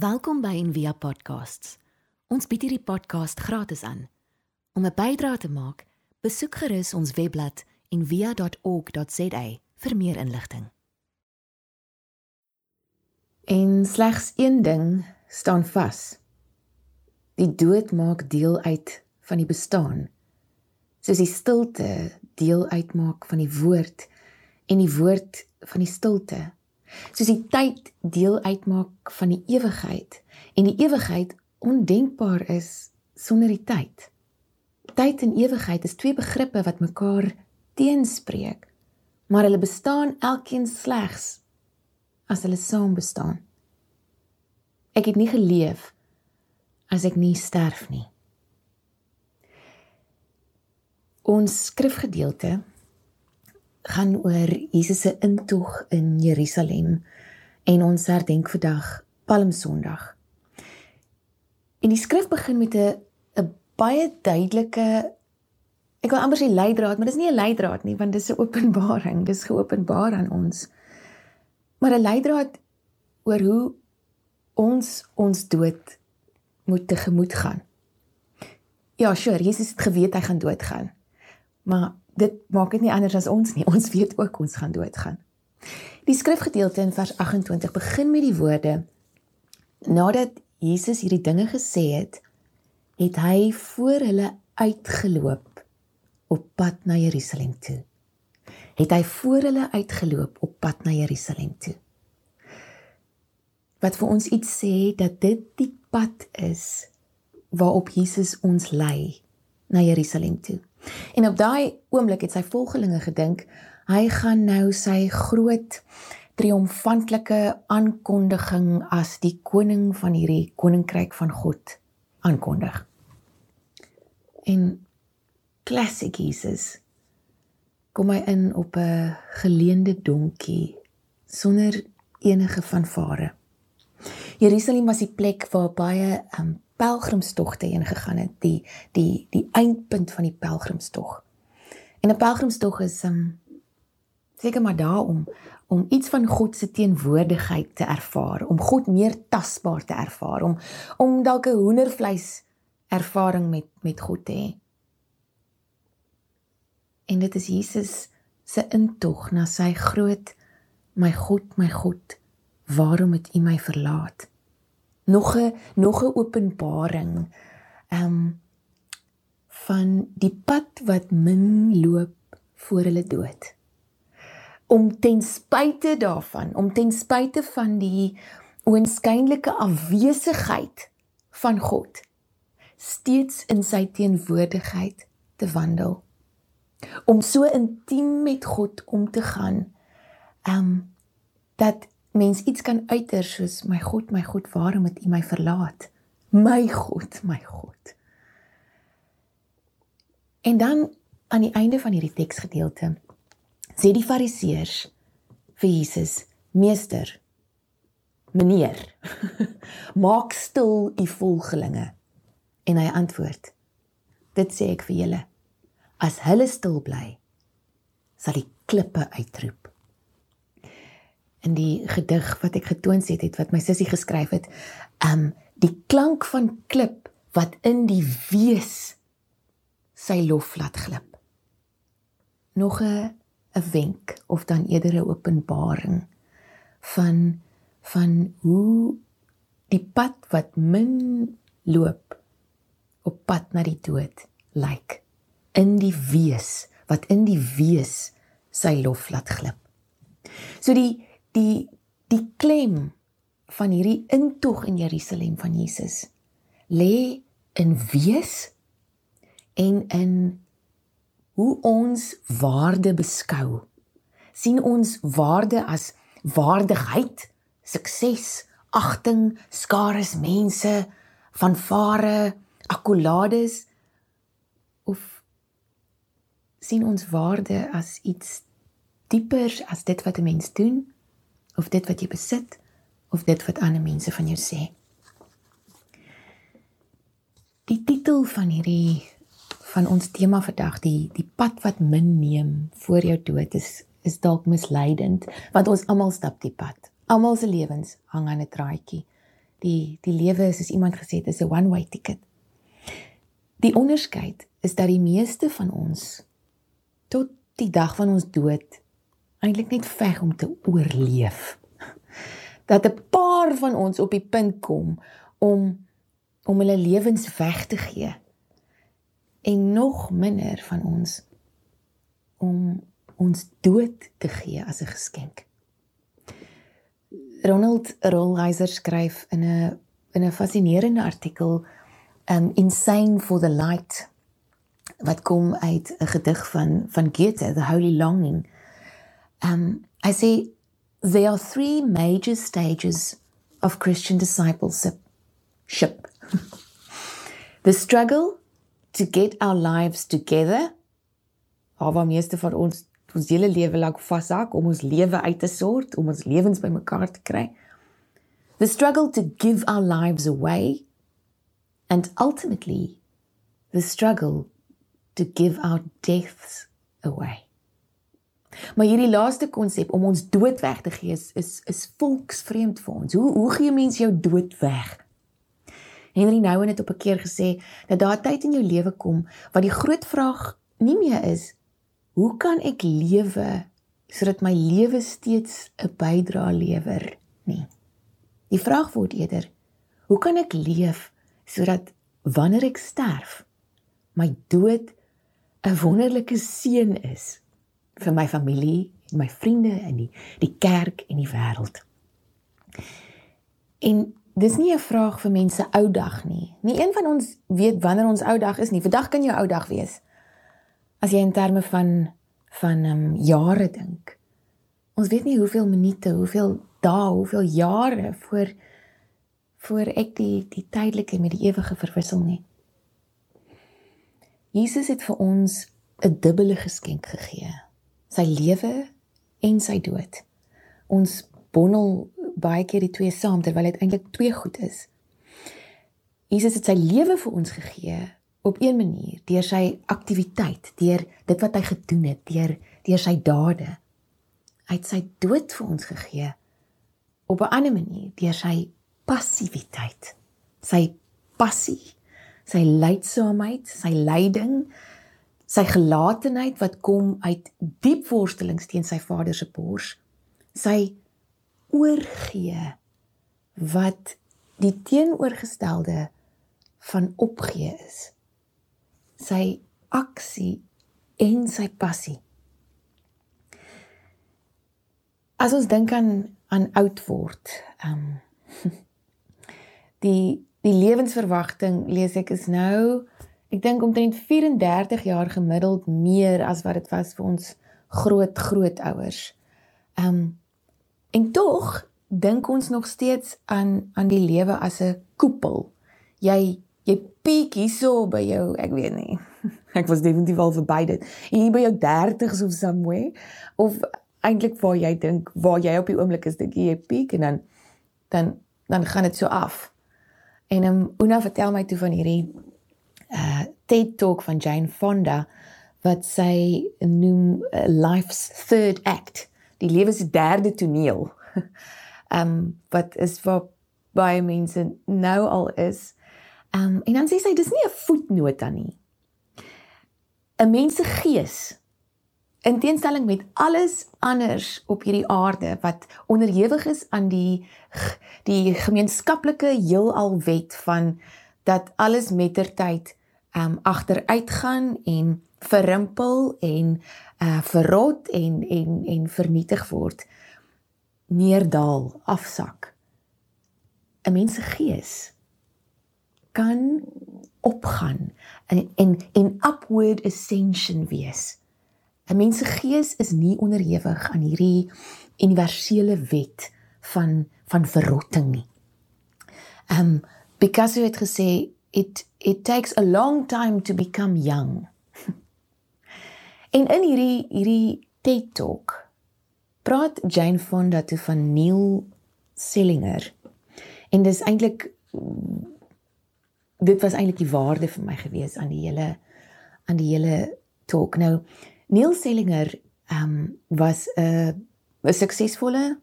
Welkom by Envia Podcasts. Ons bied hierdie podcast gratis aan. Om 'n bydrae te maak, besoek gerus ons webblad en via.org.za vir meer inligting. En slegs een ding staan vas. Die dood maak deel uit van die bestaan. Soos die stilte deel uitmaak van die woord en die woord van die stilte soos die tyd deel uitmaak van die ewigheid en die ewigheid ondenkbaar is sonder die tyd. Tyd en ewigheid is twee begrippe wat mekaar teenspreek, maar hulle bestaan elkeen slegs as hulle saam bestaan. Ek het nie geleef as ek nie sterf nie. Ons skrifgedeelte gaan oor Jesus se intog in Jerusalem en ons herdenk vandag Palm Sondag. En die skrif begin met 'n 'n baie duidelike ek wil amper sê leidraad, maar dis nie 'n leidraad nie want dis 'n openbaring, dis geopenbaar aan ons. Maar 'n leidraad oor hoe ons ons dood moet tegemoet gaan. Ja, sure, Jesus het geweet hy gaan doodgaan. Maar dit maak dit nie anders as ons nie. Ons weet ook ons gaan doodgaan. Die skrifgedeelte in vers 28 begin met die woorde: Nadat Jesus hierdie dinge gesê het, het hy voor hulle uitgeloop op pad na Jerusalem toe. Het hy voor hulle uitgeloop op pad na Jerusalem toe. Wat vir ons iets sê dat dit die pad is waarop Jesus ons lei na Jerusalem toe. En op daai oomblik het sy volgelinge gedink hy gaan nou sy groot triomfantelike aankondiging as die koning van hierdie koninkryk van God aankondig. En classic Jesus kom hy in op 'n geleende donkie sonder enige fanfare. Jerusalem was die plek waar baie um, pelgrimstogte heen gegaan het, die die die eindpunt van die pelgrimstog. En 'n pelgrimstog is um seker maar daar om om iets van God se teenwoordigheid te ervaar, om God meer tasbaar te ervaar, om om dalk 'n hoendervleis ervaring met met God te hê. En dit is Jesus se intog na sy groot my God, my God, waarom het U my verlaat? Nog 'n nog 'n openbaring ehm um, van die pad wat min loop voor hulle dood. Om ten spyte daarvan, om ten spyte van die oënskynlike afwesigheid van God steeds in sy teenwoordigheid te wandel. Om so intiem met God om te gaan, ehm um, dat mens iets kan uiter soos my God, my God, waarom het U my verlaat? My God, my God. En dan aan die einde van hierdie teksgedeelte sê die fariseërs vir Jesus: "Meester, meneer, maak stil u volgelinge." En hy antwoord: "Dit sê ek vir julle, as hulle stil bly, sal die klippe uitroep." In die gedig wat ek getoon het, het wat my sussie geskryf het, um die klank van klip wat in die wees sy lof laat glip. Nog 'n 'n wenk of dan eerder 'n openbaring van van hoe die pad wat min loop op pad na die dood lyk in die wees wat in die wees sy lof laat glip. So die die die klem van hierdie intog in Jerusalem van Jesus lê in wees en in hoe ons waarde beskou. sien ons waarde as waardigheid sukses agting skares mense van vare akkolades of sien ons waarde as iets dieper as dit wat 'n mens doen of dit wat jy besit of dit wat ander mense van jou sê. Die titel van hierdie van ons tema vandag, die die pad wat min neem voor jou dood is is dalk misleidend want ons almal stap die pad. Almal se lewens hang aan 'n draadjie. die die lewe soos iemand gesê het is 'n one way ticket. Die onderskeid is dat die meeste van ons tot die dag van ons dood eintlik net veg om te oorleef. Dat 'n paar van ons op die punt kom om om hulle lewens weg te gee en nog minder van ons om ons dood te gee as 'n geskenk. Ronald Rolheiser skryf in 'n in 'n fascinerende artikel um Insane for the Light wat kom uit 'n gedig van van Goethe, The Holy Longing. Um I say there are three major stages of Christian discipleship. Ship. the struggle to get our lives together. Waar meeste van ons ons hele lewe lank vashak om ons lewe uit te sort, om ons lewens bymekaar te kry. The struggle to give our lives away and ultimately the struggle to give our deaths away. Maar hierdie laaste konsep om ons dood weg te gee is is, is volksvreemd vir ons. Hoe hoe gee mens jou dood weg? Henry Nouwen het op 'n keer gesê dat daar 'n tyd in jou lewe kom wat die groot vraag nie meer is hoe kan ek lewe sodat my lewe steeds 'n bydrae lewer nie. Die vraag word eerder hoe kan ek leef sodat wanneer ek sterf my dood 'n wonderlike seën is vir my familie, my vriende en die die kerk en die wêreld. En dis nie 'n vraag vir mense ou dag nie. Nie een van ons weet wanneer ons ou dag is nie. Vandag kan jou ou dag wees. As jy in terme van van ehm um, jare dink. Ons weet nie hoeveel minute, hoeveel dae, hoeveel jare voor voor ek die die tydelike met die ewige verwissel nie. Jesus het vir ons 'n dubbele geskenk gegee. Sy lewe en sy dood. Ons bondel baie keer die twee saam terwyl dit eintlik twee goed is. Jesus het sy lewe vir ons gegee op een manier deur sy aktiwiteit, deur dit wat hy gedoen het, deur deur sy dade. Hy het sy dood vir ons gegee op 'n ander manier deur sy passiwiteit. Sy passie, sy lydsaamheid, sy lyding, sy gelatenheid wat kom uit diep worstelings teen sy Vader se bors. Sy oorgee wat die teenoorgestelde van opgee is. Sy aksie en sy passie. As ons dink aan aan oud word, ehm um, die die lewensverwagting lees ek is nou ek dink omtrent 34 jaar gemiddeld meer as wat dit was vir ons groot grootouers. Ehm um, En tog dink ons nog steeds aan aan die lewe as 'n koepel. Jy jy piek hierso by jou, ek weet nie. Ek was definitief al verby dit. Hier by jou 30s of somewhere of eintlik waar jy dink waar jy op die oomblik is, dink jy piek en dan dan dan gaan dit so af. En ehm um, Una vertel my toe van hierdie uh TED Talk van Jane Fonda wat sy noem uh, life's third act die lewe se derde toneel. Ehm um, wat is wat baie mense nou al is. Ehm um, en dan sê sy dis nie 'n voetnota nie. 'n Mens se gees in teenstelling met alles anders op hierdie aarde wat onderhewig is aan die die gemeenskaplike heelal wet van dat alles mettertyd um, agteruit gaan en verrimpel en uh verrot en en en vernietig word neerdal afsak. 'n mens se gees kan opgaan en en en upward ascension wees. 'n mens se gees is nie onderhewig aan hierdie universele wet van van verrotting nie. Um because het gesê it it takes a long time to become young En in hierdie hierdie TED Talk praat Jane Fonda toe van Neil Sellinger. En dis eintlik dit was eintlik die waarde vir my gewees aan die hele aan die hele talk. Nou Neil Sellinger ehm um, was 'n 'n suksesvolle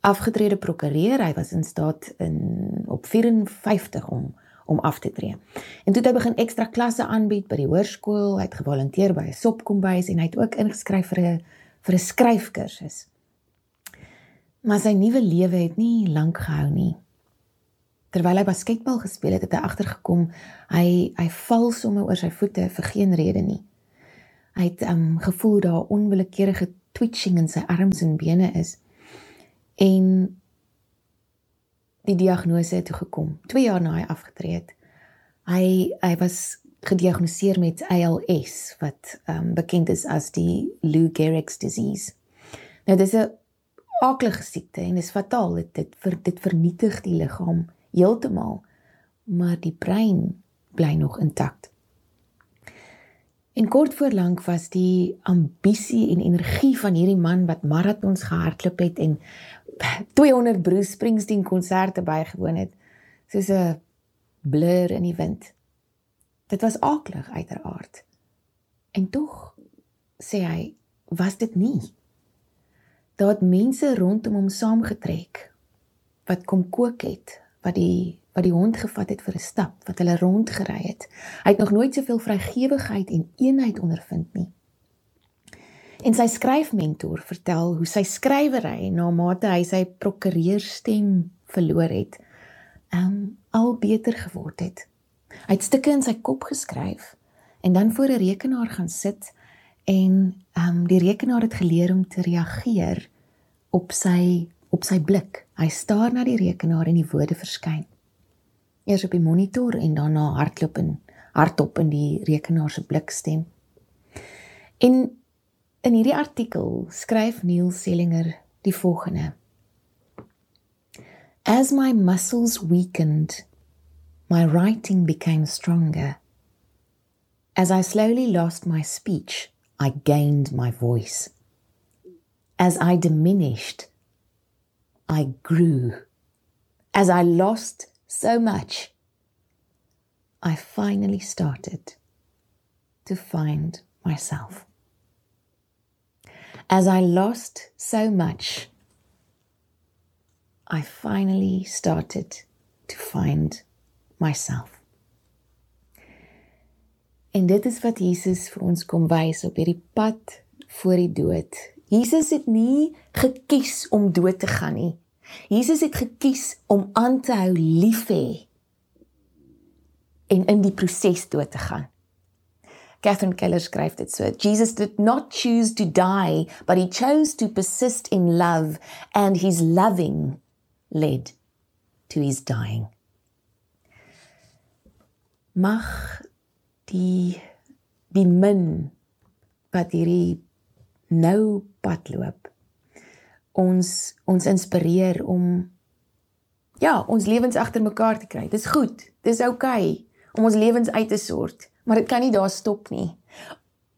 afgetrede prokureur. Hy was in staat in op 54 om om af te tree. En toe het hy begin ekstra klasse aanbied by die hoërskool. Hy het gevolonteer by 'n sopkombuis en hy het ook ingeskryf vir 'n vir 'n skryfkursus. Maar sy nuwe lewe het nie lank gehou nie. Terwyl hy basketbal gespeel het, het hy agtergekom hy hy val sommer oor sy voete vir geen rede nie. Hy het um gevoel daar onwillekeurige twitching in sy arms en bene is. En die diagnose toe gekom 2 jaar na hy afgetree het. Hy hy was gediagnoseer met ALS wat um, bekend is as die Lou Gehrig's disease. Nou dis 'n aaklige siekte en is fataal. Dit dit, ver, dit vernietig die liggaam heeltemal, maar die brein bly nog intakt. En kort voor lank was die ambisie en energie van hierdie man wat maratons gehardloop het en 200 Bruce Springsteen konserte bygewoon het, soos 'n blur in die wind. Dit was aaklig uiteraard. En tog sê hy, was dit nie. Daar het mense rondom hom saamgetrek wat kom kook het, wat die wat die hond gevat het vir 'n stap, wat hulle rondgery het. Hy het nog nooit soveel vrygewigheid en eenheid ondervind nie. En sy skryfmentor vertel hoe sy skrywery na mate hy sy prokureursstem verloor het, um al beter geword het. Hy het stukke in sy kop geskryf en dan voor 'n rekenaar gaan sit en um die rekenaar het geleer om te reageer op sy op sy blik. Hy staar na die rekenaar en die woorde verskyn. Eers op die monitor en daarna hardloop en hardop in die rekenaar se blikstem. En In hierdie artikel skryf Neil Sellinger die volgende: As my muscles weakened, my writing became stronger. As I slowly lost my speech, I gained my voice. As I diminished, I grew. As I lost so much, I finally started to find myself. As I lost so much, I finally started to find myself. En dit is wat Jesus vir ons kom wys op hierdie pad voor die dood. Jesus het nie gekies om dood te gaan nie. Jesus het gekies om aan te hou lief hê en in die proses dood te gaan. Catherine Keller skryf dit so: Jesus did not choose to die, but he chose to persist in love and his loving led to his dying. Mag die die min wat hierdie nou pad loop ons ons inspireer om ja, ons lewens agter mekaar te kry. Dis goed. Dis oukei okay, om ons lewens uit te sort maar dit kan nie daar stop nie.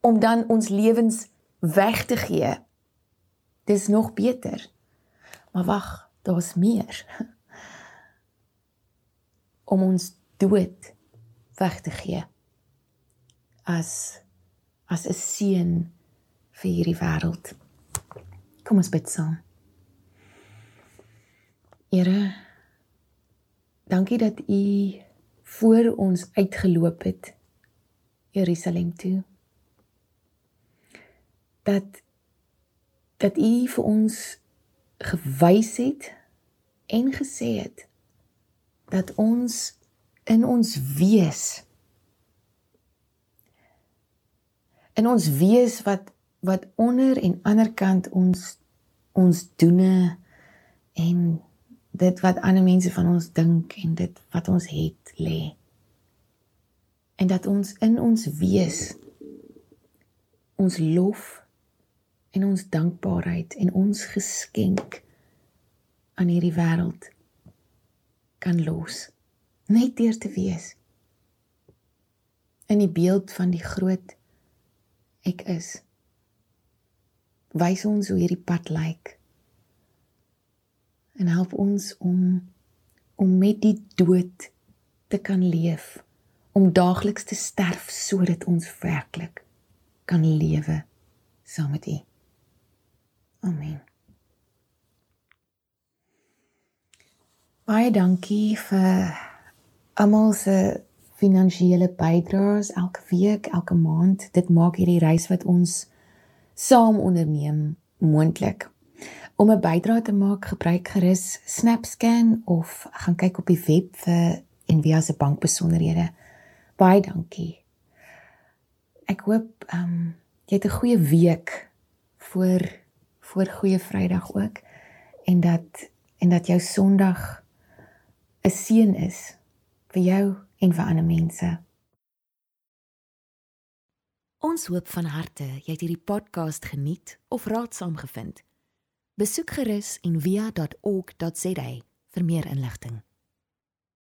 Om dan ons lewens weg te gee dis nog beter. Maar wag daar's meer. Om ons dood weg te gee as as 'n seën vir hierdie wêreld. Kom ons bid saam. Here dankie dat u voor ons uitgeloop het Jerusalem toe. Dat dat U vir ons gewys het en gesê het dat ons in ons wees in ons wees wat wat onder en ander kant ons ons doene en dit wat ander mense van ons dink en dit wat ons het lê en dat ons in ons wees ons lof en ons dankbaarheid en ons geskenk aan hierdie wêreld kan los net deur te wees. In die beeld van die groot ek is wys ons hoe hierdie pad lyk en help ons om om met die dood te kan leef om daagliks te sterf sodat ons werklik kan lewe saam met U. Amen. Baie dankie vir almal se finansiële bydraes elke week, elke maand. Dit maak hierdie reis wat ons saam onderneem moontlik. Om 'n bydrae te maak, gebruik gerus SnapScan of gaan kyk op die web vir Envia se bankbesonderhede. Baie dankie. Ek hoop ehm um, jy het 'n goeie week voor voor goeie Vrydag ook en dat en dat jou Sondag 'n seën is vir jou en vir ander mense. Ons hoop van harte jy het hierdie podcast geniet of raadsaam gevind. Besoek gerus en via.ok.za vir meer inligting.